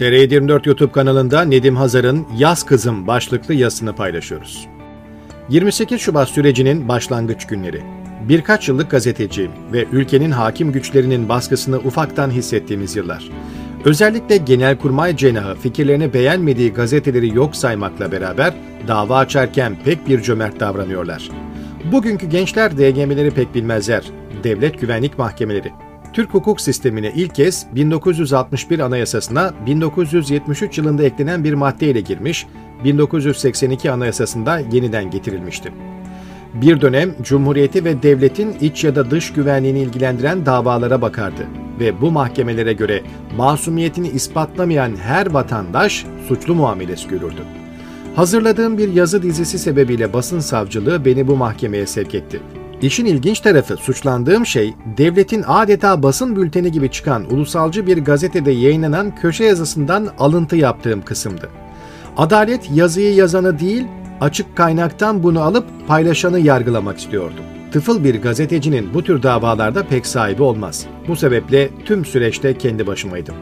TR24 YouTube kanalında Nedim Hazar'ın Yaz Kızım başlıklı yazısını paylaşıyoruz. 28 Şubat sürecinin başlangıç günleri. Birkaç yıllık gazeteciyim ve ülkenin hakim güçlerinin baskısını ufaktan hissettiğimiz yıllar. Özellikle Genelkurmay Cenahı fikirlerini beğenmediği gazeteleri yok saymakla beraber dava açarken pek bir cömert davranıyorlar. Bugünkü gençler DGM'leri pek bilmezler. Devlet Güvenlik Mahkemeleri. Türk hukuk sistemine ilk kez 1961 Anayasasına 1973 yılında eklenen bir maddeyle girmiş, 1982 Anayasasında yeniden getirilmişti. Bir dönem Cumhuriyeti ve devletin iç ya da dış güvenliğini ilgilendiren davalara bakardı ve bu mahkemelere göre masumiyetini ispatlamayan her vatandaş suçlu muamelesi görürdü. Hazırladığım bir yazı dizisi sebebiyle basın savcılığı beni bu mahkemeye sevk etti. İşin ilginç tarafı suçlandığım şey devletin adeta basın bülteni gibi çıkan ulusalcı bir gazetede yayınlanan köşe yazısından alıntı yaptığım kısımdı. Adalet yazıyı yazanı değil, açık kaynaktan bunu alıp paylaşanı yargılamak istiyordu. Tıfıl bir gazetecinin bu tür davalarda pek sahibi olmaz. Bu sebeple tüm süreçte kendi başımaydım.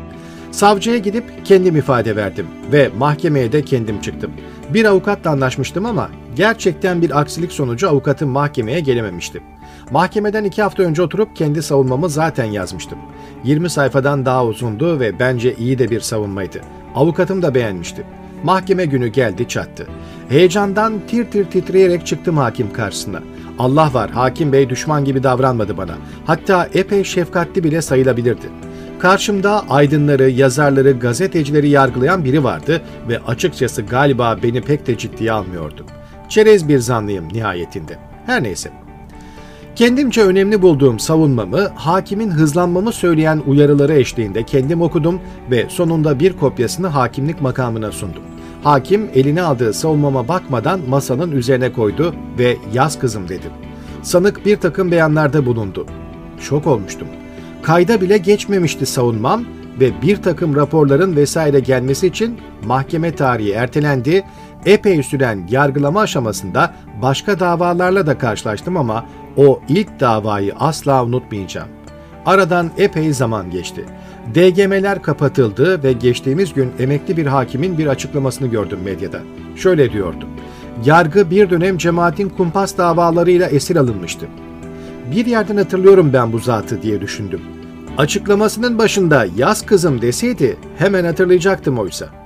Savcıya gidip kendim ifade verdim ve mahkemeye de kendim çıktım. Bir avukatla anlaşmıştım ama gerçekten bir aksilik sonucu avukatım mahkemeye gelememişti. Mahkemeden iki hafta önce oturup kendi savunmamı zaten yazmıştım. 20 sayfadan daha uzundu ve bence iyi de bir savunmaydı. Avukatım da beğenmişti. Mahkeme günü geldi çattı. Heyecandan tir tir titreyerek çıktım hakim karşısına. Allah var hakim bey düşman gibi davranmadı bana. Hatta epey şefkatli bile sayılabilirdi. Karşımda aydınları, yazarları, gazetecileri yargılayan biri vardı ve açıkçası galiba beni pek de ciddiye almıyordu. Çerez bir zanlıyım nihayetinde. Her neyse. Kendimce önemli bulduğum savunmamı, hakimin hızlanmamı söyleyen uyarıları eşliğinde kendim okudum ve sonunda bir kopyasını hakimlik makamına sundum. Hakim eline aldığı savunmama bakmadan masanın üzerine koydu ve yaz kızım dedi. Sanık bir takım beyanlarda bulundu. Şok olmuştum. Kayda bile geçmemişti savunmam ve bir takım raporların vesaire gelmesi için mahkeme tarihi ertelendi. Epey süren yargılama aşamasında başka davalarla da karşılaştım ama o ilk davayı asla unutmayacağım. Aradan epey zaman geçti. DGM'ler kapatıldı ve geçtiğimiz gün emekli bir hakimin bir açıklamasını gördüm medyada. Şöyle diyordu. Yargı bir dönem cemaatin kumpas davalarıyla esir alınmıştı. Bir yerden hatırlıyorum ben bu zatı diye düşündüm. Açıklamasının başında yaz kızım deseydi hemen hatırlayacaktım oysa.